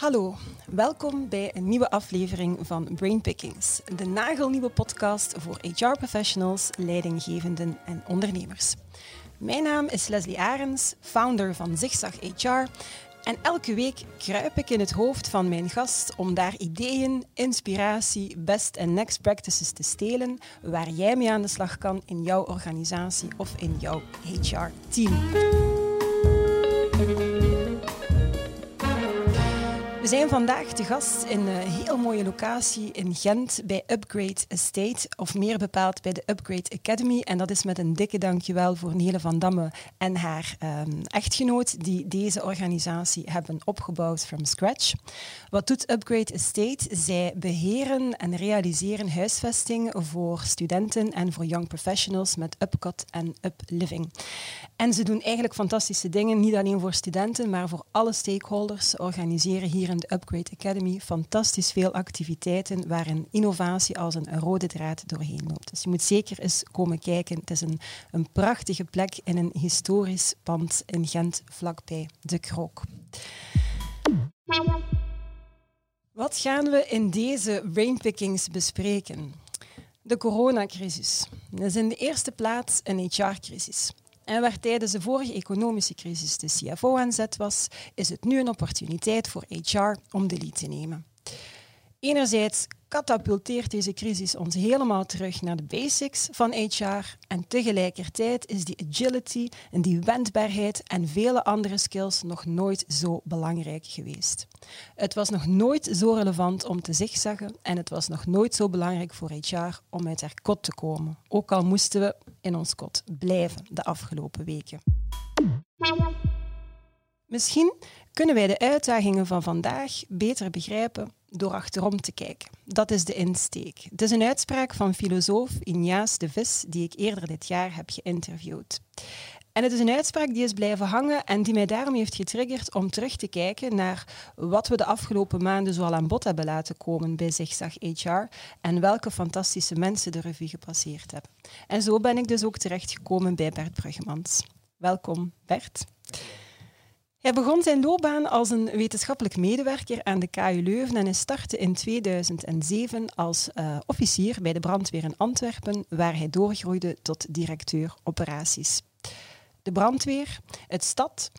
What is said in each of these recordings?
Hallo, welkom bij een nieuwe aflevering van Brainpickings, de nagelnieuwe podcast voor HR-professionals, leidinggevenden en ondernemers. Mijn naam is Leslie Arens, founder van Zigzag HR. En elke week kruip ik in het hoofd van mijn gast om daar ideeën, inspiratie, best en next practices te stelen waar jij mee aan de slag kan in jouw organisatie of in jouw HR-team. We zijn vandaag te gast in een heel mooie locatie in Gent bij Upgrade Estate, of meer bepaald bij de Upgrade Academy. En dat is met een dikke dankjewel voor Nele van Damme en haar um, echtgenoot die deze organisatie hebben opgebouwd from scratch. Wat doet Upgrade Estate? Zij beheren en realiseren huisvesting voor studenten en voor young professionals met Upcot en Upliving. En ze doen eigenlijk fantastische dingen, niet alleen voor studenten, maar voor alle stakeholders. Ze organiseren hier in de Upgrade Academy fantastisch veel activiteiten waarin innovatie als een rode draad doorheen loopt. Dus je moet zeker eens komen kijken. Het is een, een prachtige plek in een historisch pand in Gent, vlakbij de Krook. Wat gaan we in deze brainpickings bespreken? De coronacrisis. Dat is in de eerste plaats een HR-crisis. En waar tijdens de vorige economische crisis de CFO aan zet was, is het nu een opportuniteit voor HR om de lead te nemen. Enerzijds katapulteert deze crisis ons helemaal terug naar de basics van HR en tegelijkertijd is die agility en die wendbaarheid en vele andere skills nog nooit zo belangrijk geweest. Het was nog nooit zo relevant om te zigzaggen en het was nog nooit zo belangrijk voor HR om uit haar kot te komen, ook al moesten we in ons kot blijven de afgelopen weken. Misschien kunnen wij de uitdagingen van vandaag beter begrijpen door achterom te kijken. Dat is de insteek. Het is een uitspraak van filosoof Ignace de Vis, die ik eerder dit jaar heb geïnterviewd. En het is een uitspraak die is blijven hangen en die mij daarom heeft getriggerd om terug te kijken naar wat we de afgelopen maanden zoal aan bod hebben laten komen bij Zigzag HR en welke fantastische mensen de revue gepasseerd hebben. En zo ben ik dus ook terechtgekomen bij Bert Bruggemans. Welkom, Bert. Hij begon zijn loopbaan als een wetenschappelijk medewerker aan de KU Leuven en hij startte in 2007 als uh, officier bij de brandweer in Antwerpen, waar hij doorgroeide tot directeur operaties. De brandweer, het stad,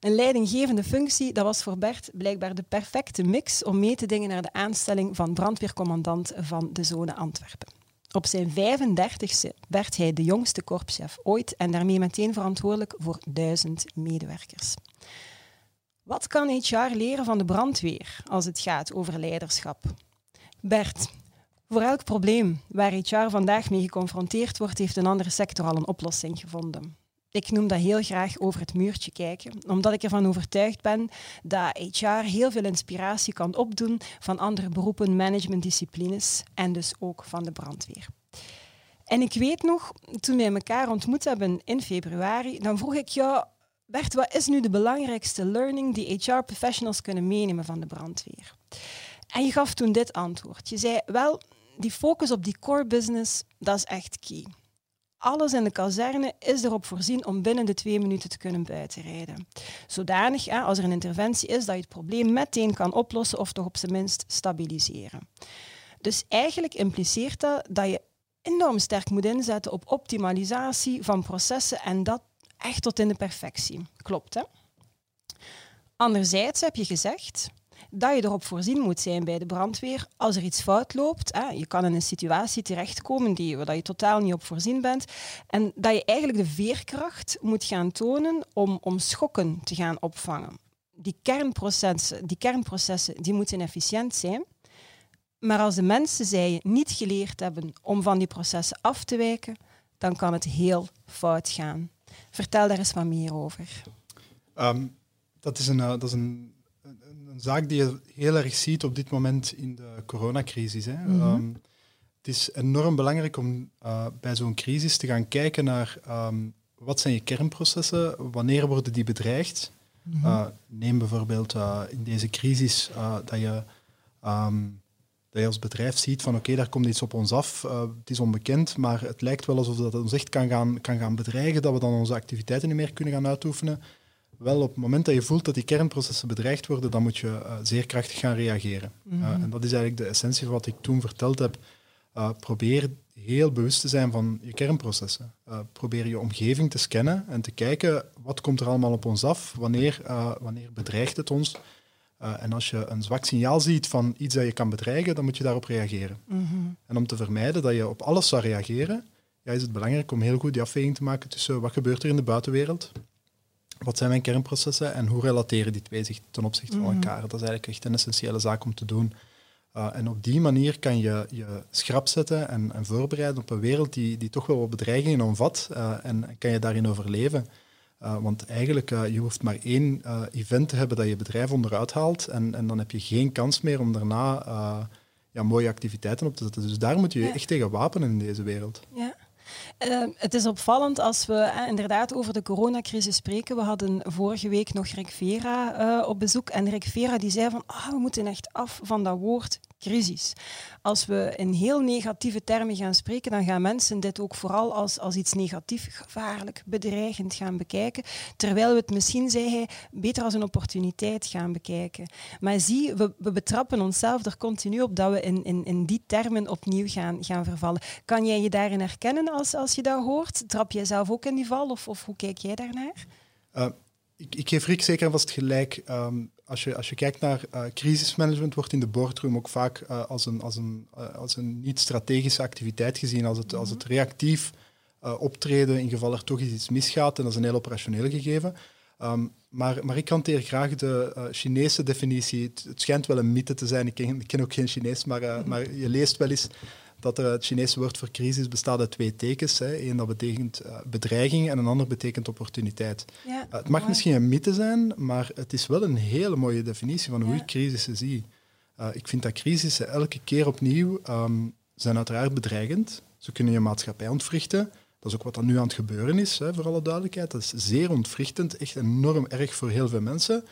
een leidinggevende functie, dat was voor Bert blijkbaar de perfecte mix om mee te dingen naar de aanstelling van brandweercommandant van de zone Antwerpen. Op zijn 35ste werd hij de jongste korpschef ooit en daarmee meteen verantwoordelijk voor duizend medewerkers. Wat kan HR leren van de brandweer als het gaat over leiderschap? Bert, voor elk probleem waar HR vandaag mee geconfronteerd wordt, heeft een andere sector al een oplossing gevonden. Ik noem dat heel graag over het muurtje kijken, omdat ik ervan overtuigd ben dat HR heel veel inspiratie kan opdoen van andere beroepen, managementdisciplines en dus ook van de brandweer. En ik weet nog, toen wij elkaar ontmoet hebben in februari, dan vroeg ik jou, Bert, wat is nu de belangrijkste learning die HR-professionals kunnen meenemen van de brandweer? En je gaf toen dit antwoord. Je zei, wel, die focus op die core business, dat is echt key. Alles in de kazerne is erop voorzien om binnen de twee minuten te kunnen buitenrijden. Zodanig, ja, als er een interventie is, dat je het probleem meteen kan oplossen of toch op zijn minst stabiliseren. Dus eigenlijk impliceert dat dat je enorm sterk moet inzetten op optimalisatie van processen en dat echt tot in de perfectie. Klopt, hè? Anderzijds heb je gezegd dat je erop voorzien moet zijn bij de brandweer als er iets fout loopt. Hè, je kan in een situatie terechtkomen die, waar je totaal niet op voorzien bent. En dat je eigenlijk de veerkracht moet gaan tonen om, om schokken te gaan opvangen. Die kernprocessen, die kernprocessen die moeten efficiënt zijn. Maar als de mensen, zij niet geleerd hebben om van die processen af te wijken, dan kan het heel fout gaan. Vertel daar eens wat meer over. Um, dat is een, uh, dat is een een zaak die je heel erg ziet op dit moment in de coronacrisis. Hè. Mm -hmm. het is enorm belangrijk om uh, bij zo'n crisis te gaan kijken naar um, wat zijn je kernprocessen, wanneer worden die bedreigd. Mm -hmm. uh, neem bijvoorbeeld uh, in deze crisis dat, je, um, dat je als bedrijf ziet van oké, okay, daar komt iets op ons af, het is onbekend, maar het lijkt wel alsof dat ons echt kan gaan, kan gaan bedreigen, dat we dan onze activiteiten niet meer kunnen gaan uitoefenen Wel, op het moment dat je voelt dat die kernprocessen bedreigd worden, dan moet je uh, zeer krachtig gaan reageren. Mhm. Uh, en dat is eigenlijk de essentie van wat ik toen verteld heb. Uh, probeer heel bewust te zijn van je kernprocessen. probeer je omgeving te scannen en te kijken wat komt er allemaal op ons af, wanneer, wanneer bedreigt het ons. en als je een zwak signaal ziet van iets dat je kan bedreigen, dan moet je daarop reageren. Mhm. En om te vermijden dat je op alles zou reageren, ja, is het belangrijk om heel goed die afweging te maken tussen wat gebeurt er in de buitenwereld wat zijn mijn kernprocessen en hoe relateren die twee zich ten opzichte van Mhm. elkaar? Dat is eigenlijk echt een essentiële zaak om te doen. Uh, en op die manier kan je je schrap zetten en, en voorbereiden op een wereld die, die toch wel wat bedreigingen omvat uh, en kan je daarin overleven. Uh, want eigenlijk, je hoeft maar één event te hebben dat je bedrijf onderuit haalt en, en dan heb je geen kans meer om daarna ja, mooie activiteiten op te zetten. Dus daar moet je je Ja. echt tegen wapenen in deze wereld. Ja. Uh, het is opvallend als we eh, inderdaad over de coronacrisis spreken. We hadden vorige week nog Rick Vera uh, op bezoek. En Rick Vera die zei van, ah, we moeten echt af van dat woord crisis. Als we in heel negatieve termen gaan spreken, dan gaan mensen dit ook vooral als, als iets negatief, gevaarlijk, bedreigend gaan bekijken. Terwijl we het misschien, zei hij, beter als een opportuniteit gaan bekijken. Maar zie, we, we betrappen onszelf er continu op dat we in, in, in die termen opnieuw gaan, gaan vervallen. Kan jij je daarin herkennen als, als je dat hoort? Trap jij zelf ook in die val of, of hoe kijk jij daarnaar? Uh, ik, ik, geef Rick zeker en vast gelijk. Um, als, je, als je kijkt naar uh, crisismanagement, wordt in de boardroom ook vaak uh, als een, als een, als een niet-strategische activiteit gezien, als het, als het reactief optreden in geval er toch iets misgaat. En dat is een heel operationeel gegeven. Um, maar, maar ik hanteer graag de uh, Chinese definitie. Het, het, schijnt wel een mythe te zijn, ik ken, ik ken ook geen Chinees, maar, uh, maar je leest wel eens dat er het Chinese woord voor crisis bestaat uit twee tekens. Hè. Eén dat betekent uh, bedreiging en een ander betekent opportuniteit. Ja, Uh, het mag mooi. misschien een mythe zijn, maar het is wel een hele mooie definitie van hoe ik crisissen zie. Uh, ik vind dat crisissen elke keer opnieuw um, zijn uiteraard bedreigend. Ze kunnen je maatschappij ontwrichten. Dat is ook wat er nu aan het gebeuren is, hè, voor alle duidelijkheid. Dat is zeer ontwrichtend, echt enorm erg voor heel veel mensen.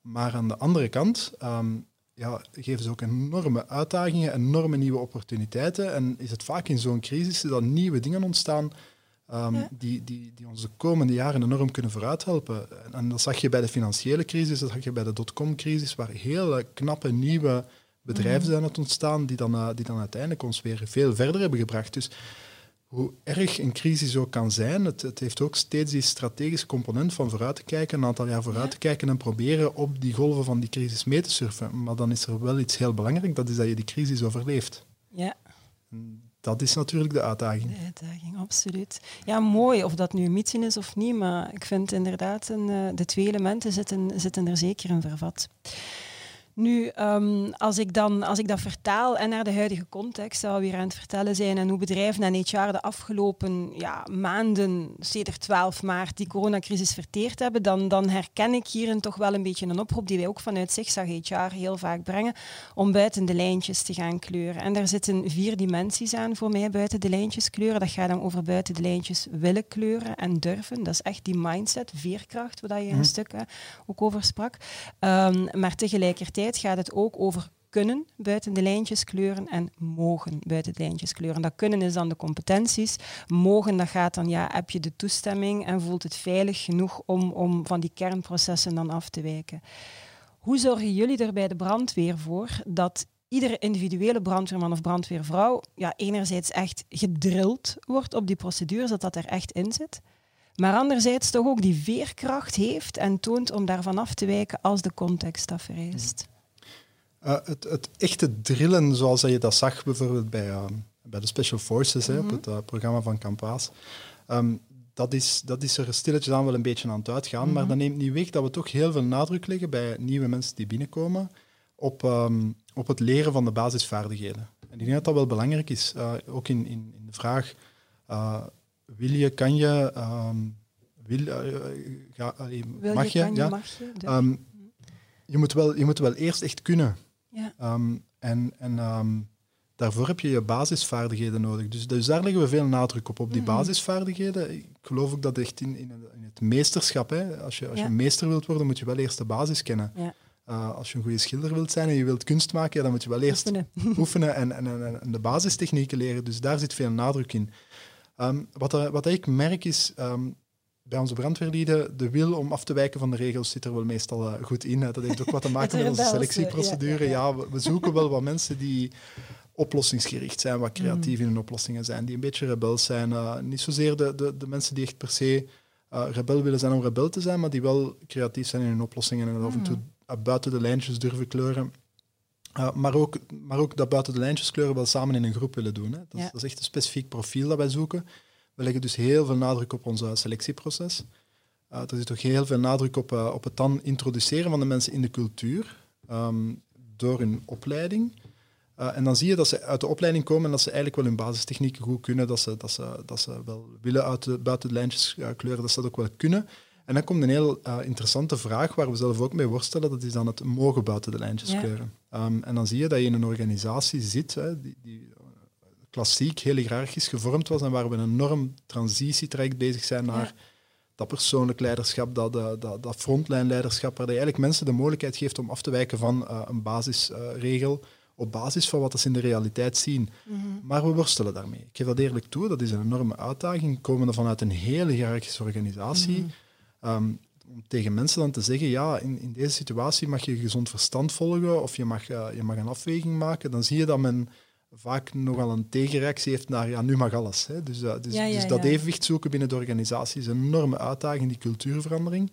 Maar aan de andere kant um, ja, geven ze ook enorme uitdagingen, enorme nieuwe opportuniteiten. En is het vaak in zo'n crisis dat nieuwe dingen ontstaan um, Ja. die, die, die ons de komende jaren enorm kunnen vooruit helpen. En, en dat zag je bij de financiële crisis, dat zag je bij de dotcom-crisis, waar hele knappe nieuwe bedrijven Mhm. zijn het ontstaan die dan, uh, die dan uiteindelijk ons weer veel verder hebben gebracht. Dus hoe erg een crisis ook kan zijn, het, het heeft ook steeds die strategische component van vooruit te kijken, een aantal jaar vooruit te kijken en proberen op die golven van die crisis mee te surfen. Maar dan is er wel iets heel belangrijk, dat is dat je die crisis overleeft. Ja, Dat is natuurlijk de uitdaging. de uitdaging, absoluut. Ja, mooi of dat nu een mythe is of niet, maar ik vind inderdaad, een, uh, de twee elementen zitten, zitten er zeker in vervat. Nu, um, als, ik dan, als ik dat vertaal en naar de huidige context, dat we weer aan het vertellen zijn en hoe bedrijven en HR de afgelopen ja, maanden, sedert 12 maart, die coronacrisis verteerd hebben, dan, dan herken ik hierin toch wel een beetje een oproep die wij ook vanuit Zigzag HR heel vaak brengen, om buiten de lijntjes te gaan kleuren. En daar zitten vier dimensies aan voor mij, buiten de lijntjes kleuren. Dat gaat dan over buiten de lijntjes willen kleuren en durven. Dat is echt die mindset, veerkracht, waar je een Mhm. stuk hè, ook over sprak. Um, maar tegelijkertijd gaat het ook over kunnen buiten de lijntjes kleuren en mogen buiten de lijntjes kleuren. Dat kunnen is dan de competenties. Mogen, dat gaat dan, ja, heb je de toestemming en voelt het veilig genoeg om, om van die kernprocessen dan af te wijken. Hoe zorgen jullie er bij de brandweer voor dat iedere individuele brandweerman of brandweervrouw ja, enerzijds echt gedrild wordt op die procedures, dat dat er echt in zit, maar anderzijds toch ook die veerkracht heeft en toont om daarvan af te wijken als de context dat vereist. Uh, het, het, echte drillen, zoals je dat zag bijvoorbeeld bij, uh, bij de Special Forces, mm -hmm. hè, op het uh, programma van Campaas, um, dat, is, dat is er stilletjes aan wel een beetje aan het uitgaan. Mm -hmm. Maar dat neemt niet weg dat we toch heel veel nadruk leggen bij nieuwe mensen die binnenkomen op, um, op het leren van de basisvaardigheden. En ik denk dat dat wel belangrijk is, uh, ook in, in, in de vraag, uh, wil je, kan je, um, wil, uh, ga, wil mag je, je, kan ja, je, mag je, um, je, moet wel, je moet wel eerst echt kunnen. Ja. Um, en en um, daarvoor heb je je basisvaardigheden nodig. Dus, dus daar leggen we veel nadruk op, op die Mm -hmm. basisvaardigheden. Ik geloof ook dat echt in, in, in het meesterschap, hè, als, je, als ja. je meester wilt worden, moet je wel eerst de basis kennen. Ja. Uh, als je een goede schilder wilt zijn en je wilt kunst maken, ja, dan moet je wel eerst oefenen, oefenen en, en, en, en, de basistechnieken leren. Dus daar zit veel nadruk in. Um, wat, wat ik merk is, um, bij onze brandweerlieden, de wil om af te wijken van de regels zit er wel meestal uh, goed in. Hè. Dat heeft ook wat te maken met onze selectieprocedure. Ja, ja, ja. we, zoeken wel wat mensen die oplossingsgericht zijn, wat creatief mm. in hun oplossingen zijn, die een beetje rebels zijn. Uh, niet zozeer de, de, de, mensen die echt per se uh, rebel willen zijn om rebel te zijn, maar die wel creatief zijn in hun oplossingen en af en toe mm. buiten de lijntjes durven kleuren. maar, ook, maar ook dat buiten de lijntjes kleuren wel samen in een groep willen doen. Hè. Dat, dat, is echt een specifiek profiel dat wij zoeken. We leggen dus heel veel nadruk op ons selectieproces. Uh, er zit ook heel veel nadruk op, uh, op het dan introduceren van de mensen in de cultuur um, door hun opleiding. Uh, en dan zie je dat ze uit de opleiding komen en dat ze eigenlijk wel hun basistechnieken goed kunnen, dat ze, dat ze, dat ze wel willen uit de, buiten de lijntjes kleuren, dat ze dat ook wel kunnen. En dan komt een heel interessante vraag waar we zelf ook mee worstelen, dat is dan het mogen buiten de lijntjes kleuren. Um, en dan zie je dat je in een organisatie zit, hè, die, die klassiek heel hiërarchisch gevormd was en waar we een enorm transitietraject bezig zijn naar dat persoonlijk leiderschap, dat, dat, dat frontlijnleiderschap, waar je eigenlijk mensen de mogelijkheid geeft om af te wijken van uh, een basisregel op basis van wat ze in de realiteit zien. Mhm. Maar we worstelen daarmee. Ik geef dat eerlijk toe, dat is een enorme uitdaging, komende vanuit een hele hiërarchische organisatie. Mhm. Ehm, om tegen mensen dan te zeggen, ja, in, in deze situatie mag je gezond verstand volgen of je mag, uh, je mag een afweging maken, dan zie je dat men vaak nogal een tegenreactie heeft naar ja, nu mag alles. Hè. Dus, uh, dus, dus dat evenwicht zoeken binnen de organisatie is een enorme uitdaging, die cultuurverandering.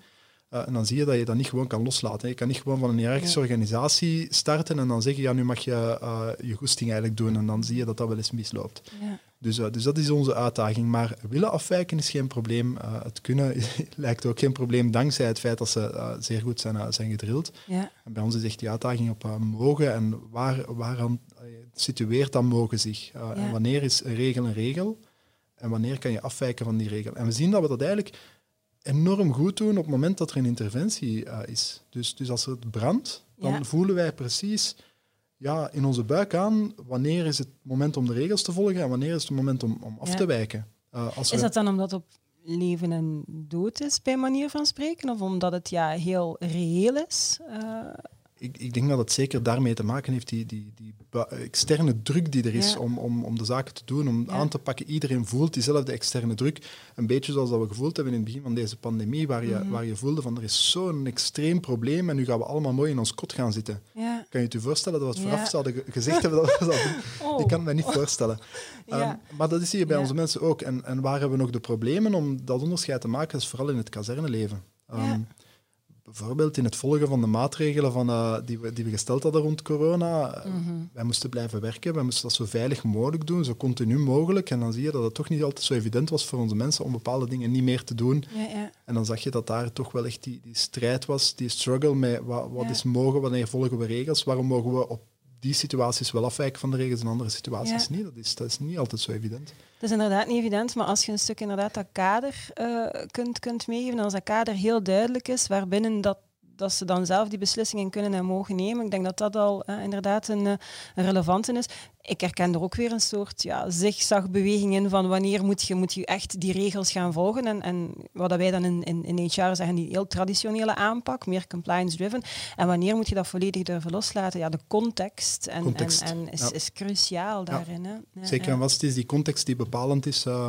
Uh, en dan zie je dat je dat niet gewoon kan loslaten. Hè. Je kan niet gewoon van een hiërarchische organisatie starten en dan zeggen, ja, nu mag je uh, je goesting eigenlijk doen. En dan zie je dat dat wel eens misloopt. Dus, dus dat is onze uitdaging. Maar willen afwijken is geen probleem. het kunnen lijkt ook geen probleem dankzij het feit dat ze zeer goed zijn, zijn gedrild. En bij ons is echt die uitdaging op mogen en waar, waaraan situeert dan mogen zich. Uh, en wanneer is een regel een regel? En wanneer kan je afwijken van die regel? En we zien dat we dat eigenlijk enorm goed doen op het moment dat er een interventie uh, is. Dus, dus als het brandt, dan voelen wij precies ja, in onze buik aan wanneer is het moment om de regels te volgen en wanneer is het moment om, om af te wijken. Uh, als is dat dan omdat op leven en dood is, bij manier van spreken? Of omdat het ja, heel reëel is? Ik, ik, denk dat het zeker daarmee te maken heeft, die, die, die externe druk die er is om, om, om de zaken te doen, om aan te pakken. Iedereen voelt diezelfde externe druk. Een beetje zoals dat we gevoeld hebben in het begin van deze pandemie, waar je, mhm. waar je voelde van er is zo'n extreem probleem en nu gaan we allemaal mooi in ons kot gaan zitten. Ja. Kan je het je voorstellen dat we het vooraf zouden gezegd hebben dat we dat oh. Ik kan het me niet voorstellen. Um, maar dat is hier bij onze mensen ook. En, en waar hebben we nog de problemen om dat onderscheid te maken? Dat is vooral in het kazerneleven. Um, bijvoorbeeld in het volgen van de maatregelen van, uh, die, we, die we gesteld hadden rond corona. Mm Wij moesten blijven werken, wij moesten dat zo veilig mogelijk doen, zo continu mogelijk. En dan zie je dat het toch niet altijd zo evident was voor onze mensen om bepaalde dingen niet meer te doen. Ja, ja. En dan zag je dat daar toch wel echt die, die strijd was, die struggle met wat, wat is mogen, wanneer volgen we regels, waarom mogen we op die situaties wel afwijken van de regels en andere situaties niet. Dat is, dat is niet altijd zo evident. Dat is inderdaad niet evident, maar als je een stuk inderdaad dat kader uh, kunt, kunt meegeven, en als dat kader heel duidelijk is, waarbinnen dat dat ze dan zelf die beslissingen kunnen en mogen nemen. Ik denk dat dat al eh, inderdaad een, uh, een, relevante is. Ik herken er ook weer een soort ja, zigzagbeweging in van wanneer moet je, moet je echt die regels gaan volgen. En, en wat wij dan in, in, in HR zeggen, die heel traditionele aanpak, meer compliance-driven. En wanneer moet je dat volledig durven loslaten? Ja, de context, en, context. en, en is, is, cruciaal daarin. Hè? Ja, Zeker, en wat het is die context die bepalend is... Uh,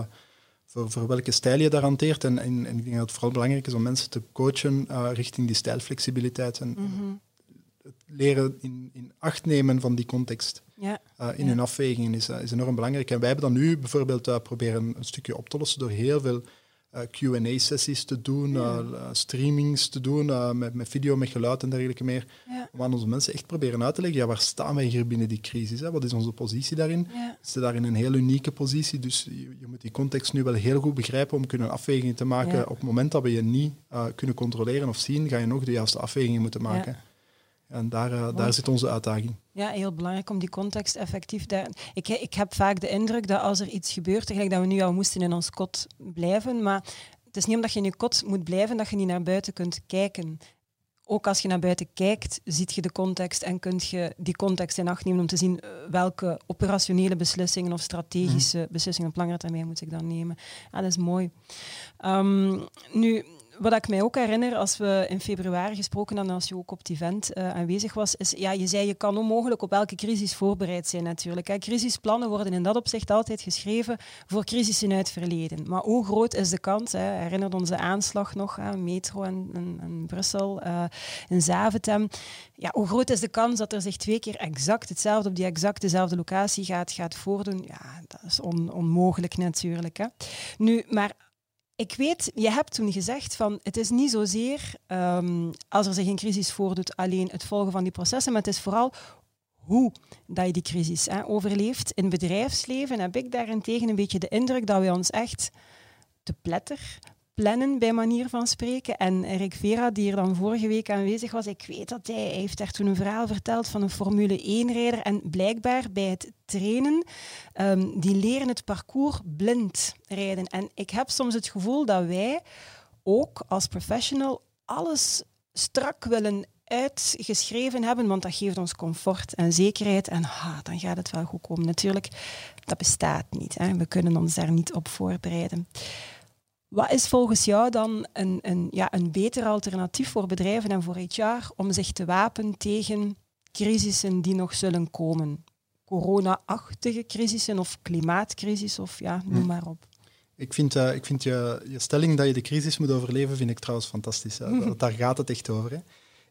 voor, voor welke stijl je daar hanteert. En, en, en, ik denk dat het vooral belangrijk is om mensen te coachen uh, richting die stijlflexibiliteit. En mm het leren in, in, acht nemen van die context ja. uh, in hun afwegingen is, uh, is enorm belangrijk. En wij hebben dan nu bijvoorbeeld proberen een stukje op te lossen door heel veel QA-sessies te doen, ja. uh, streamings te doen, met, met video, met geluid en dergelijke meer. Ja. Om aan onze mensen echt proberen uit te leggen, ja, waar staan wij hier binnen die crisis? Hè? Wat is onze positie daarin? Ja. Ze daar in een heel unieke positie, dus je, je, moet die context nu wel heel goed begrijpen om kunnen afwegingen te maken. Op het moment dat we je niet kunnen controleren of zien, ga je nog de juiste afwegingen moeten maken. En daar, uh, daar zit onze uitdaging. Ja, heel belangrijk om die context effectief daar. Ik, ik heb vaak de indruk dat als er iets gebeurt, dat we nu al moesten in ons kot blijven, maar het is niet omdat je in je kot moet blijven dat je niet naar buiten kunt kijken. Ook als je naar buiten kijkt, ziet je de context en kun je die context in acht nemen om te zien eh, welke operationele beslissingen of strategische mhm. beslissingen op langere termijn moet ik dan nemen. Ah, dat is mooi. Um, nu, wat ik mij ook herinner, als we in februari gesproken hadden, als je ook op het event uh, aanwezig was, is, ja, je zei je kan onmogelijk op elke crisis voorbereid zijn natuurlijk. Hè. Crisisplannen worden in dat opzicht altijd geschreven voor crisissen uit het verleden. Maar hoe groot is de kans, hè, herinnert onze aanslag nog, metro in, in, in Brussel, uh, in Zaventem, ja, hoe groot is de kans dat er zich twee keer exact hetzelfde op die exact dezelfde locatie gaat, gaat voordoen? Ja, dat is on, onmogelijk natuurlijk. Hè. Nu, maar ik weet, je hebt toen gezegd van het is niet zozeer um, als er zich een crisis voordoet alleen het volgen van die processen, maar het is vooral hoe dat je die crisis hè, overleeft. In bedrijfsleven heb ik daarentegen een beetje de indruk dat we ons echt te pletter plannen, bij manier van spreken. En Rick Vera, die er dan vorige week aanwezig was, ik weet dat hij, hij heeft daar toen een verhaal verteld van een Formule 1-rijder. En blijkbaar bij het trainen, um, die leren het parcours blind rijden. En ik heb soms het gevoel dat wij ook als professional alles strak willen uitgeschreven hebben, want dat geeft ons comfort en zekerheid. En ha, dan gaat het wel goed komen. Natuurlijk, dat bestaat niet. Hè. We kunnen ons daar niet op voorbereiden. Wat is volgens jou dan een, een, ja, een beter alternatief voor bedrijven en voor HR om zich te wapenen tegen crisissen die nog zullen komen? Corona-achtige crisissen of klimaatcrisis of ja, noem hm. maar op. Ik vind, uh, ik vind je, je stelling dat je de crisis moet overleven, vind ik trouwens fantastisch. Daar gaat het echt over. Hè.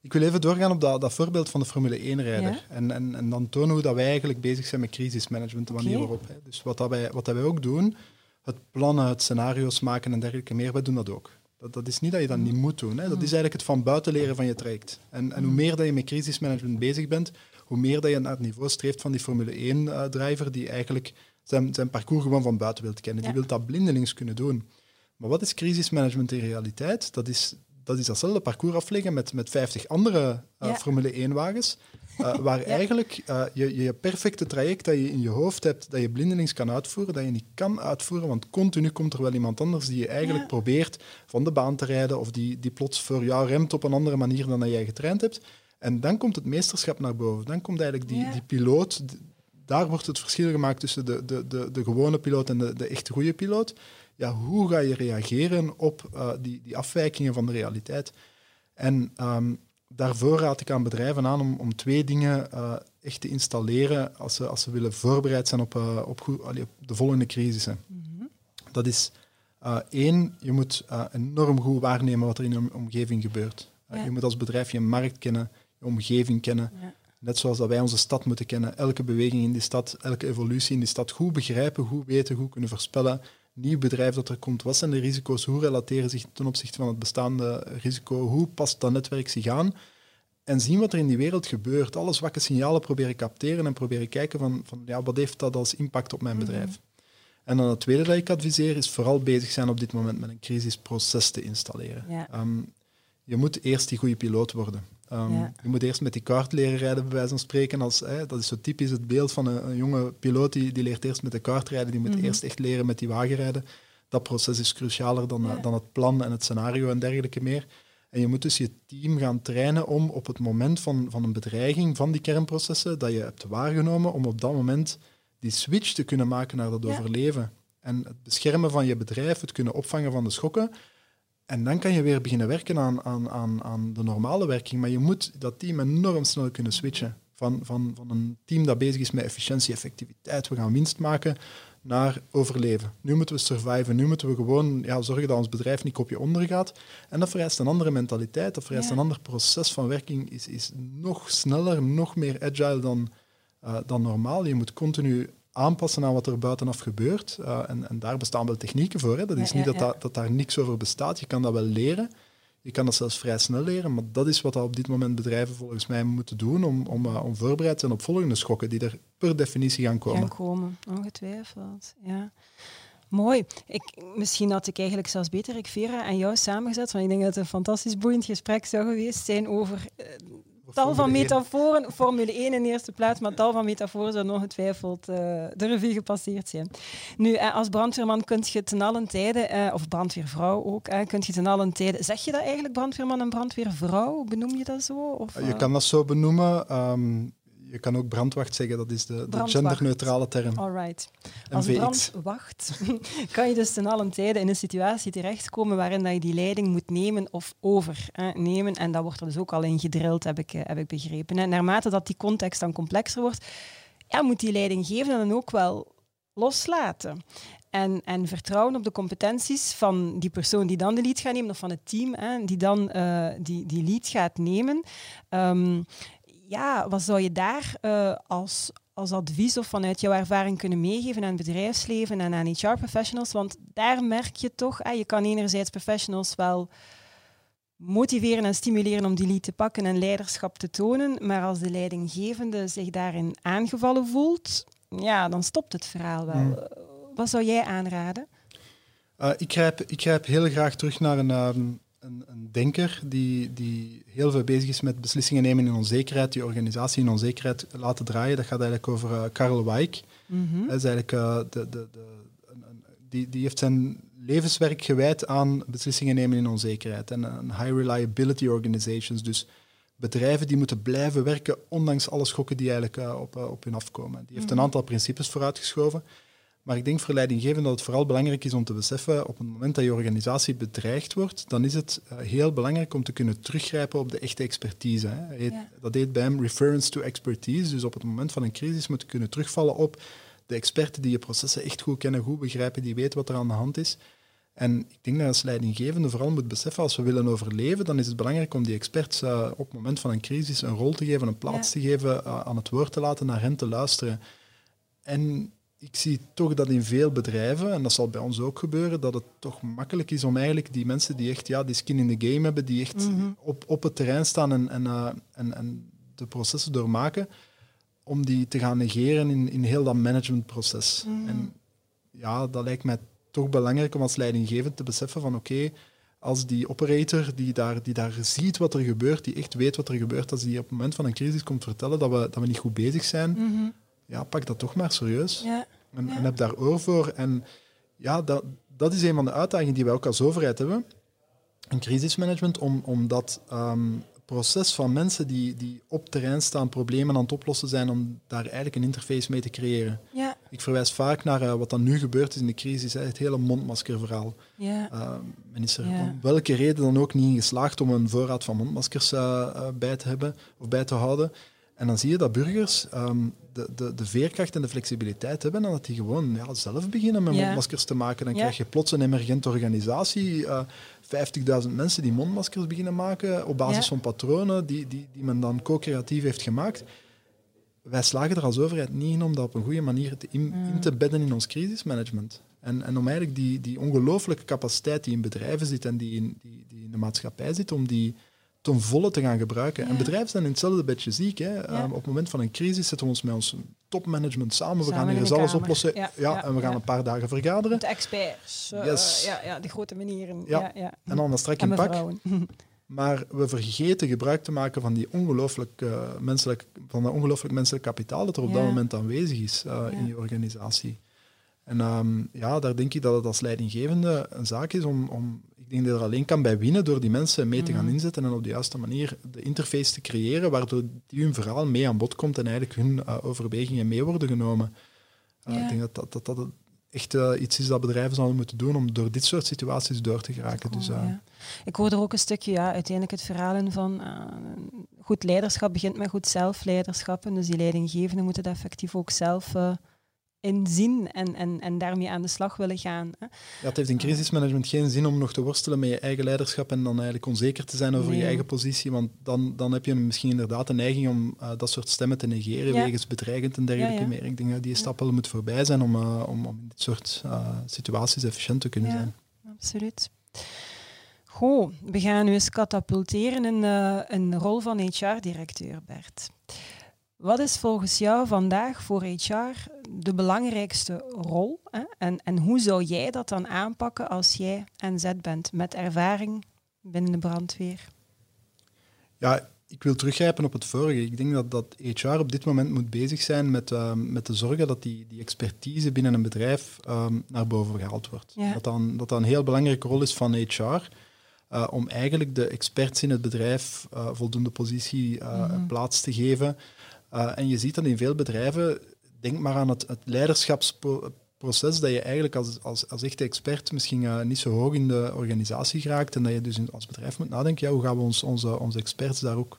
Ik wil even doorgaan op dat, dat voorbeeld van de Formule 1-rijder. En, en, en dan tonen hoe dat wij eigenlijk bezig zijn met crisismanagement, de manier waarop. Hè. Dus wat, dat wij, wat dat wij ook doen, het plannen, het scenario's maken en dergelijke meer, wij doen dat ook. Dat, dat is niet dat je dat niet moet doen. Hè. Dat is eigenlijk het van buiten leren van je traject. En, en hoe meer dat je met crisismanagement bezig bent, hoe meer dat je naar het niveau streeft van die Formule 1-driver, uh, die eigenlijk zijn, zijn parcours gewoon van buiten wil kennen. Die wil dat blindelings kunnen doen. Maar wat is crisismanagement in realiteit? Dat is, dat is datzelfde parcours afleggen met, met 50 andere uh, Formule 1-wagens. Uh, waar eigenlijk uh, je, je perfecte traject dat je in je hoofd hebt, dat je blindelings kan uitvoeren, dat je niet kan uitvoeren, want continu komt er wel iemand anders die je eigenlijk probeert van de baan te rijden of die, die plots voor jou remt op een andere manier dan dat jij getraind hebt. En dan komt het meesterschap naar boven. Dan komt eigenlijk die, die piloot, daar wordt het verschil gemaakt tussen de, de, de, de gewone piloot en de, de echte goede piloot. Ja, hoe ga je reageren op uh, die, die afwijkingen van de realiteit? En um, daarvoor raad ik aan bedrijven aan om, om twee dingen uh, echt te installeren als ze, als ze willen voorbereid zijn op, uh, op, goed, allee, op, de volgende crisissen. Mm -hmm. Dat is één, je moet enorm goed waarnemen wat er in je omgeving gebeurt. Ja. Je moet als bedrijf je markt kennen, je omgeving kennen. Ja. Net zoals dat wij onze stad moeten kennen. Elke beweging in die stad, elke evolutie in die stad goed begrijpen, goed weten, goed kunnen voorspellen nieuw bedrijf dat er komt, wat zijn de risico's, hoe relateren zich ten opzichte van het bestaande risico, hoe past dat netwerk zich aan en zien wat er in die wereld gebeurt. Alle zwakke signalen proberen capteren en proberen kijken van, van ja, wat heeft dat als impact op mijn mhm. bedrijf. En dan het tweede dat ik adviseer is vooral bezig zijn op dit moment met een crisisproces te installeren. Um, je moet eerst die goede piloot worden. Um, Je moet eerst met die kart leren rijden, bij wijze van spreken. Als, hè, dat is zo typisch het beeld van een, een jonge piloot die, die leert eerst met de kart rijden, die moet mhm. eerst echt leren met die wagen rijden. Dat proces is crucialer dan, dan het plan en het scenario en dergelijke meer. En je moet dus je team gaan trainen om op het moment van, van een bedreiging van die kernprocessen dat je hebt waargenomen, om op dat moment die switch te kunnen maken naar dat overleven. En het beschermen van je bedrijf, het kunnen opvangen van de schokken, en dan kan je weer beginnen werken aan, aan, aan, aan de normale werking. Maar je moet dat team enorm snel kunnen switchen. Van, van, van een team dat bezig is met efficiëntie, effectiviteit, we gaan winst maken, naar overleven. Nu moeten we surviven, nu moeten we gewoon ja, zorgen dat ons bedrijf niet kopje onder gaat. En dat vereist een andere mentaliteit, dat vereist een ander proces van werking, is, is nog sneller, nog meer agile dan, uh, dan normaal. Je moet continu aanpassen aan wat er buitenaf gebeurt. Uh, en, en, daar bestaan wel technieken voor. Hè. Dat is niet dat, dat, dat, daar niks over bestaat. Je kan dat wel leren. Je kan dat zelfs vrij snel leren. Maar dat is wat op dit moment bedrijven volgens mij moeten doen om, om, uh, om voorbereid te zijn op volgende schokken die er per definitie gaan komen. Gaan komen, ongetwijfeld. Ja. Mooi. Ik, misschien had ik eigenlijk zelfs beter ik Vera en jou samengezet, want ik denk dat het een fantastisch boeiend gesprek zou geweest zijn over uh, tal van metaforen, Formule 1 in de eerste plaats, maar tal van metaforen zou ongetwijfeld uh, de revue gepasseerd zijn. Nu, uh, als brandweerman kun je ten allen tijde, uh, of brandweervrouw ook, uh, kun je ten allen tijde, zeg je dat eigenlijk brandweerman en brandweervrouw? Benoem je dat zo? Of, je kan dat zo benoemen. Um, je kan ook brandwacht zeggen, dat is de, de genderneutrale term. Alright. Als MVX. brandwacht kan je dus ten allen tijde in een situatie terechtkomen waarin dat je die leiding moet nemen of overnemen. En dat wordt er dus ook al in gedrild, heb ik, eh, heb ik begrepen. En naarmate dat die context dan complexer wordt, ja, moet die leidinggevende dan ook wel loslaten. En, en vertrouwen op de competenties van die persoon die dan de lead gaat nemen, of van het team hè, die dan eh, die, die lead gaat nemen. Ehm, ja, wat zou je daar eh, als, als advies of vanuit jouw ervaring kunnen meegeven aan het bedrijfsleven en aan HR-professionals? Want daar merk je toch, eh, je kan enerzijds professionals wel motiveren en stimuleren om die lead te pakken en leiderschap te tonen, maar als de leidinggevende zich daarin aangevallen voelt, ja, dan stopt het verhaal wel. Hmm. Wat zou jij aanraden? Uh, ik, grijp, ik grijp heel graag terug naar een, um, een, een, denker die, die heel veel bezig is met beslissingen nemen in onzekerheid, die organisatie in onzekerheid laten draaien. Dat gaat eigenlijk over uh, Karl Weick. Mhm. Mm -hmm. Dat is eigenlijk, uh, de, de, de, die, die heeft zijn levenswerk gewijd aan beslissingen nemen in onzekerheid en een high reliability organizations. Dus bedrijven die moeten blijven werken ondanks alle schokken die eigenlijk uh, op, op hun afkomen. Die heeft Mhm. een aantal principes vooruitgeschoven. Maar ik denk voor leidinggevenden dat het vooral belangrijk is om te beseffen, op het moment dat je organisatie bedreigd wordt, dan is het uh, heel belangrijk om te kunnen teruggrijpen op de echte expertise. Hè. Heet, Ja. Dat heet bij hem reference to expertise. Dus op het moment van een crisis moet je kunnen terugvallen op de experten die je processen echt goed kennen, goed begrijpen, die weten wat er aan de hand is. En ik denk dat als leidinggevende vooral moet beseffen, als we willen overleven, dan is het belangrijk om die experts uh, op het moment van een crisis een rol te geven, een plaats Ja. te geven, uh, aan het woord te laten, naar hen te luisteren. En ik zie toch dat in veel bedrijven, en dat zal bij ons ook gebeuren, dat het toch makkelijk is om eigenlijk die mensen die echt ja, die skin in the game hebben, die echt Mhm. op, op het terrein staan en, en, uh, en, en de processen doormaken, om die te gaan negeren in, in heel dat managementproces. Mhm. En ja, dat lijkt mij toch belangrijk om als leidinggevend te beseffen van oké, als die operator die daar, die daar ziet wat er gebeurt, die echt weet wat er gebeurt, als die op het moment van een crisis komt vertellen dat we, dat we niet goed bezig zijn, Mhm. Ja, pak dat toch maar serieus. Ja. En, Ja. en heb daar oor voor. En ja, dat, dat is een van de uitdagingen die wij ook als overheid hebben. In crisismanagement, om, om dat ehm, proces van mensen die, die op terrein staan, problemen aan het oplossen zijn, om daar eigenlijk een interface mee te creëren. Ja. Ik verwijs vaak naar uh, wat dan nu gebeurd is in de crisis, hè, het hele mondmaskerverhaal. Ja. Uh, men is er Ja. om welke reden dan ook niet in geslaagd om een voorraad van mondmaskers uh, bij te hebben of bij te houden. En dan zie je dat burgers um, de, de, de veerkracht en de flexibiliteit hebben en dat die gewoon ja, zelf beginnen met Ja. mondmaskers te maken. Dan Ja. krijg je plots een emergente organisatie, uh, 50.000 mensen die mondmaskers beginnen maken op basis van patronen die, die, die men dan co-creatief heeft gemaakt. Wij slagen er als overheid niet in om dat op een goede manier te in, Mm. in te bedden in ons crisismanagement. En, en om eigenlijk die, die ongelooflijke capaciteit die in bedrijven zit en die in, die, die in de maatschappij zit, om die ten volle te gaan gebruiken. Ja. En bedrijven zijn in hetzelfde bedje ziek. Hè. Ja. Um, op het moment van een crisis zetten we ons met ons topmanagement samen. We gaan hier eens een alles oplossen. Ja, en we gaan een paar dagen vergaderen. De experts. eh, Yes. ja, ja, de grote manieren. Ja. Ja. Ja, En dan dat strak in pak. Maar we vergeten gebruik te maken van die ongelooflijk, uh, menselijk, van dat ongelooflijk menselijk kapitaal dat er op dat moment aanwezig is uh, Ja. in je organisatie. En um, ja, daar denk ik dat het als leidinggevende een zaak is om, om ik denk dat je er alleen kan bij winnen door die mensen mee te gaan Mhm. inzetten en op de juiste manier de interface te creëren, waardoor die hun verhaal mee aan bod komt en eigenlijk hun uh, overwegingen mee worden genomen. Uh, Ja. Ik denk dat dat, dat, dat echt uh, iets is dat bedrijven zouden moeten doen om door dit soort situaties door te geraken. Dus, ja. Ik hoor er ook een stukje, ja, uiteindelijk het verhaal in van goed leiderschap begint met goed zelfleiderschap. En dus die leidinggevenden moeten dat effectief ook zelf inzien en, en, en daarmee aan de slag willen gaan. Hè. Ja, het heeft in crisismanagement geen zin om nog te worstelen met je eigen leiderschap en dan eigenlijk onzeker te zijn over Nee. je eigen positie, want dan, dan heb je misschien inderdaad de neiging om uh, dat soort stemmen te negeren, Ja. wegens bedreigend en dergelijke Ja, ja. meer. Ik denk dat die Ja. stap wel moet voorbij zijn om, uh, om, om in dit soort uh, situaties efficiënt te kunnen Ja. zijn. Absoluut. Goed, we gaan nu eens katapulteren in een rol van HR-directeur, Bert. Wat is volgens jou vandaag voor HR de belangrijkste rol? Hè? En, en hoe zou jij dat dan aanpakken als jij NZ bent met ervaring binnen de brandweer? Ja, ik wil teruggrijpen op het vorige. Ik denk dat, dat HR op dit moment moet bezig zijn met, uh, met te zorgen dat die, die expertise binnen een bedrijf um, naar boven gehaald wordt. Ja. Dat, dan, dat dat een heel belangrijke rol is van HR. Uh, om eigenlijk de experts in het bedrijf uh, voldoende positie, mm -hmm. plaats te geven. Uh, en je ziet dat in veel bedrijven, denk maar aan het, het leiderschapsproces, dat je eigenlijk als, als, als echte expert misschien uh, niet zo hoog in de organisatie geraakt en dat je dus als bedrijf moet nadenken, ja, hoe gaan we ons, onze, onze experts daar ook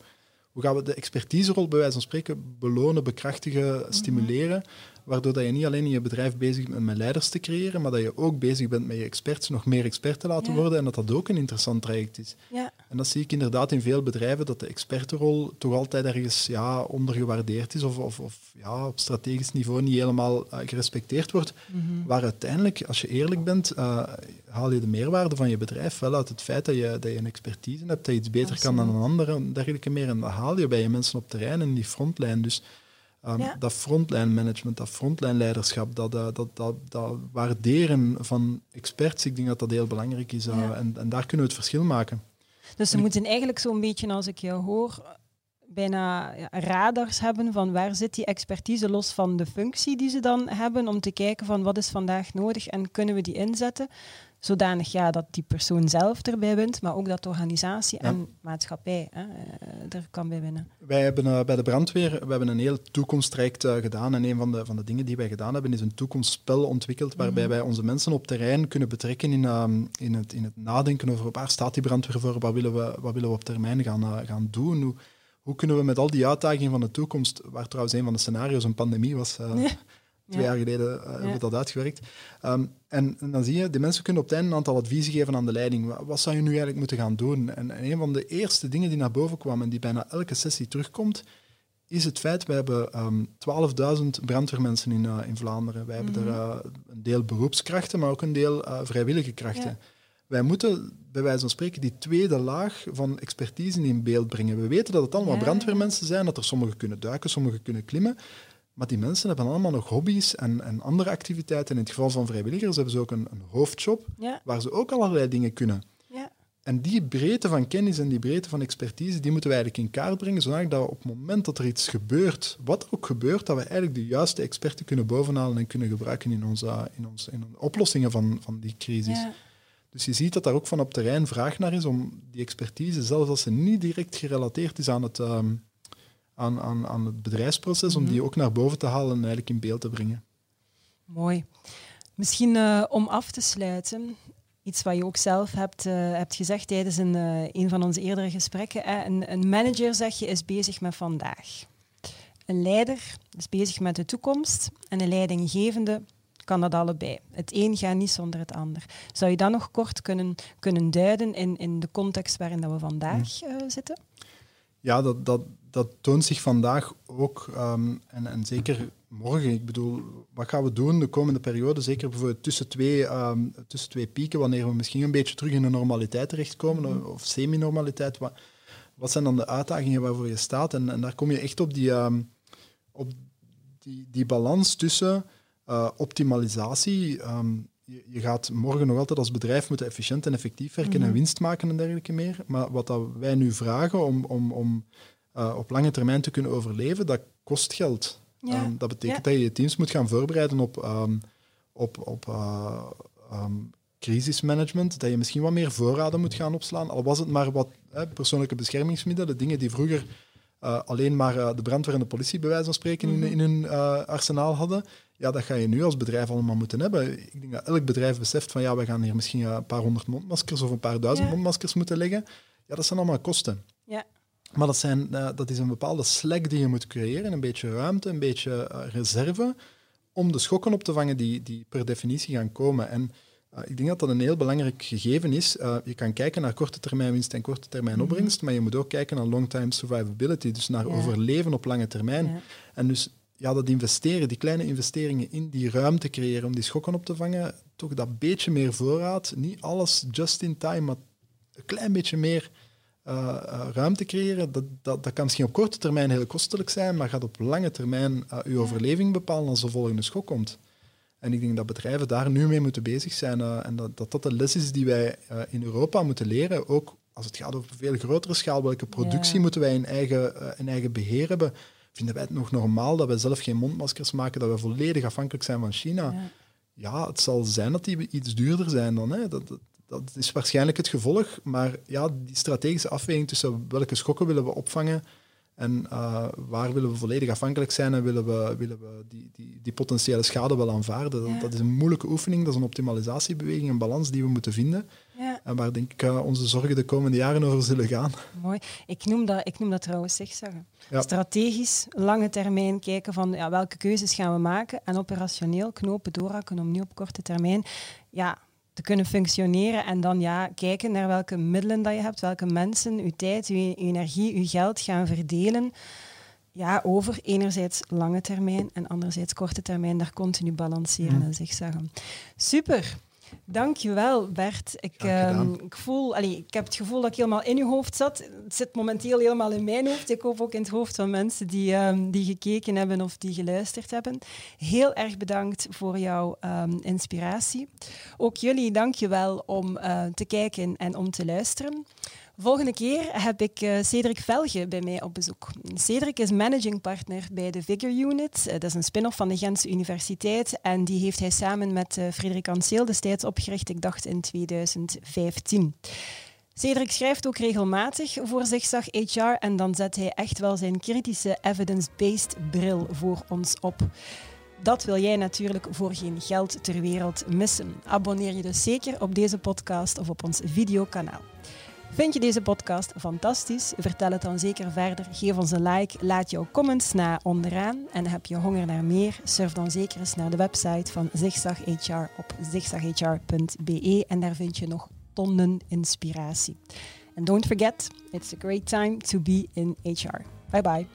hoe gaan we de expertiserol bij wijze van spreken belonen, bekrachtigen, stimuleren, waardoor dat je niet alleen in je bedrijf bezig bent met leiders te creëren, maar dat je ook bezig bent met je experts nog meer expert te laten worden en dat dat ook een interessant traject is. Ja. En dat zie ik inderdaad in veel bedrijven, dat de expertenrol toch altijd ergens ja, ondergewaardeerd is of, of, of ja, op strategisch niveau niet helemaal uh, gerespecteerd wordt. Mhm. Waar uiteindelijk, als je eerlijk bent, uh, haal je de meerwaarde van je bedrijf wel uit het feit dat je, dat je een expertise hebt, dat je iets beter kan dan een ander en dergelijke meer. En dat haal je bij je mensen op terrein en die frontlijn. Dus um, Ja. dat frontline management, dat frontline leiderschap, dat, uh, dat, dat, dat waarderen van experts, ik denk dat dat heel belangrijk is. uh, Ja. en, en daar kunnen we het verschil maken. Dus ze En ik- moeten eigenlijk zo'n beetje, als ik jou hoor, bijna radars hebben van waar zit die expertise los van de functie die ze dan hebben, om te kijken van wat is vandaag nodig en kunnen we die inzetten, zodanig ja, dat die persoon zelf erbij wint, maar ook dat de organisatie Ja. en maatschappij hè, eh, er kan bij winnen. Wij hebben uh, bij de brandweer we hebben een heel toekomsttraject uh, gedaan. En een van de, van de dingen die wij gedaan hebben, is een toekomstspel ontwikkeld waarbij Mhm. wij onze mensen op terrein kunnen betrekken in, um, in, het, in het nadenken over waar staat die brandweer voor, wat willen we, wat willen we op termijn gaan, gaan doen. Hoe, hoe kunnen we met al die uitdagingen van de toekomst, waar trouwens een van de scenario's een pandemie was, Ja. Twee Ja. jaar geleden uh, hebben Ja. we dat uitgewerkt. Um, en, en dan zie je, de mensen kunnen op het einde een aantal adviezen geven aan de leiding. Wat, wat zou je nu eigenlijk moeten gaan doen? En, en een van de eerste dingen die naar boven kwam en die bijna elke sessie terugkomt, is het feit, we hebben um, 12.000 brandweermensen in, uh, in Vlaanderen. Wij hebben Mhm. er uh, een deel beroepskrachten, maar ook een deel uh, vrijwillige krachten. Ja. Wij moeten, bij wijze van spreken, die tweede laag van expertise in beeld brengen. We weten dat het allemaal Ja. brandweermensen zijn, dat er sommigen kunnen duiken, sommigen kunnen klimmen. Maar die mensen hebben allemaal nog hobby's en, en andere activiteiten. In het geval van vrijwilligers hebben ze ook een, een hoofdjob Ja, waar ze ook allerlei dingen kunnen. ja, En die breedte van kennis en die breedte van expertise, die moeten we eigenlijk in kaart brengen, zodat we op het moment dat er iets gebeurt, wat er ook gebeurt, dat we eigenlijk de juiste experten kunnen bovenhalen en kunnen gebruiken in onze, in onze, in onze oplossingen van, van die crisis. ja. Dus je ziet dat daar ook van op terrein vraag naar is om die expertise, zelfs als ze niet direct gerelateerd is aan het, ehm, aan, aan, aan het bedrijfsproces, om Mhm. die ook naar boven te halen en eigenlijk in beeld te brengen. Mooi. Misschien eh, om af te sluiten, iets wat je ook zelf hebt, eh, hebt gezegd tijdens een, eh, een van onze eerdere gesprekken. Hè? Een, een manager, zeg je, is bezig met vandaag. Een leider is bezig met de toekomst en een leidinggevende kan dat allebei. Het een gaat niet zonder het ander. Zou je dat nog kort kunnen, kunnen duiden in, in de context waarin dat we vandaag eh, zitten? Ja, dat, dat, dat toont zich vandaag ook. ehm, en, en zeker morgen. Ik bedoel, wat gaan we doen de komende periode? Zeker bijvoorbeeld tussen twee, ehm, tussen twee pieken, wanneer we misschien een beetje terug in de normaliteit terechtkomen, of, of semi-normaliteit. Wat, wat zijn dan de uitdagingen waarvoor je staat? En, en daar kom je echt op die, ehm, op die, die balans tussen eh, optimalisatie. je, je gaat morgen nog altijd als bedrijf moeten efficiënt en effectief werken en Mhm. winst maken en dergelijke meer. Maar wat dat wij nu vragen om, om, om eh, op lange termijn te kunnen overleven, dat kost geld. Ja. Ehm, dat betekent Ja. dat je je teams moet gaan voorbereiden op, ehm, op, op eh, ehm, crisismanagement, dat je misschien wat meer voorraden moet gaan opslaan. Al was het maar wat hè, persoonlijke beschermingsmiddelen, dingen die vroeger eh, alleen maar de brandweer en de politie bij wijze van spreken in, Mhm. in hun eh, arsenaal hadden. Ja, dat ga je nu als bedrijf allemaal moeten hebben. Ik denk dat elk bedrijf beseft van ja, we gaan hier misschien een paar honderd mondmaskers of een paar duizend Ja. mondmaskers moeten leggen. Ja, dat zijn allemaal kosten. Ja. Maar dat, zijn, eh, dat is een bepaalde slack die je moet creëren, een beetje ruimte, een beetje eh, reserve, om de schokken op te vangen die, die per definitie gaan komen. En eh, ik denk dat dat een heel belangrijk gegeven is. Je kan kijken naar korte termijn winst en korte termijn Mhm. opbrengst, maar je moet ook kijken naar long-time survivability, dus naar Ja. overleven op lange termijn. Ja. En dus ja, dat investeren, die kleine investeringen in die ruimte creëren om die schokken op te vangen, toch dat beetje meer voorraad, niet alles just in time, maar een klein beetje meer eh, eh, ruimte creëren, dat, dat, dat kan misschien op korte termijn heel kostelijk zijn, maar gaat op lange termijn eh, uw overleving bepalen als de volgende schok komt. En ik denk dat bedrijven daar nu mee moeten bezig zijn en dat, dat dat de les is die wij in Europa moeten leren, ook als het gaat over veel grotere schaal, welke productie Ja. moeten wij in eigen, in eigen beheer hebben. Vinden wij het nog normaal dat wij zelf geen mondmaskers maken, dat we volledig afhankelijk zijn van China? Ja. Ja, het zal zijn dat die iets duurder zijn dan. Hè. Dat, dat, dat is waarschijnlijk het gevolg. Maar ja, die strategische afweging tussen welke schokken willen we opvangen En uh, waar willen we volledig afhankelijk zijn en willen we, willen we die, die, die potentiële schade wel aanvaarden? Dat, dat, is een moeilijke oefening, dat is een optimalisatiebeweging, een balans die we moeten vinden. Ja. En waar denk ik uh, onze zorgen de komende jaren over zullen gaan. Mooi. Ik noem dat, ik noem dat trouwens zeggen. Ja. Strategisch, lange termijn kijken van ja, welke keuzes gaan we maken en operationeel knopen doorhakken om nu op korte termijn ja, te kunnen functioneren en dan ja, kijken naar welke middelen dat je hebt, welke mensen, uw tijd, uw energie, uw geld gaan verdelen. Ja, over enerzijds lange termijn en anderzijds korte termijn, daar continu balanceren mm. en zich zeggen. Super. Dankjewel, Bert. Ik, uh, ik, voel, allee, ik heb het gevoel dat ik helemaal in je hoofd zat. Het zit momenteel helemaal in mijn hoofd. Ik hoop ook in het hoofd van mensen die, um, die gekeken hebben of die geluisterd hebben. Heel erg bedankt voor jouw um, inspiratie. Ook jullie, dankjewel om uh, te kijken en om te luisteren. Volgende keer heb ik uh, Cedric Velge bij mij op bezoek. Cedric is managing partner bij de Vigor Unit. Uh, dat is een spin-off van de Gentse Universiteit. En die heeft hij samen met uh, Frederik Anseel destijds opgericht, ik dacht in 2015. Cedric schrijft ook regelmatig voor Zigzag HR en dan zet hij echt wel zijn kritische evidence-based bril voor ons op. Dat wil jij natuurlijk voor geen geld ter wereld missen. Abonneer je dus zeker op deze podcast of op ons videokanaal. Vind je deze podcast fantastisch? Vertel het dan zeker verder. Geef ons een like. Laat jouw comments na onderaan. En heb je honger naar meer? Surf dan zeker eens naar de website van Zigzag HR op zigzaghr.be. En daar vind je nog tonnen inspiratie. And don't forget, it's a great time to be in HR. Bye bye.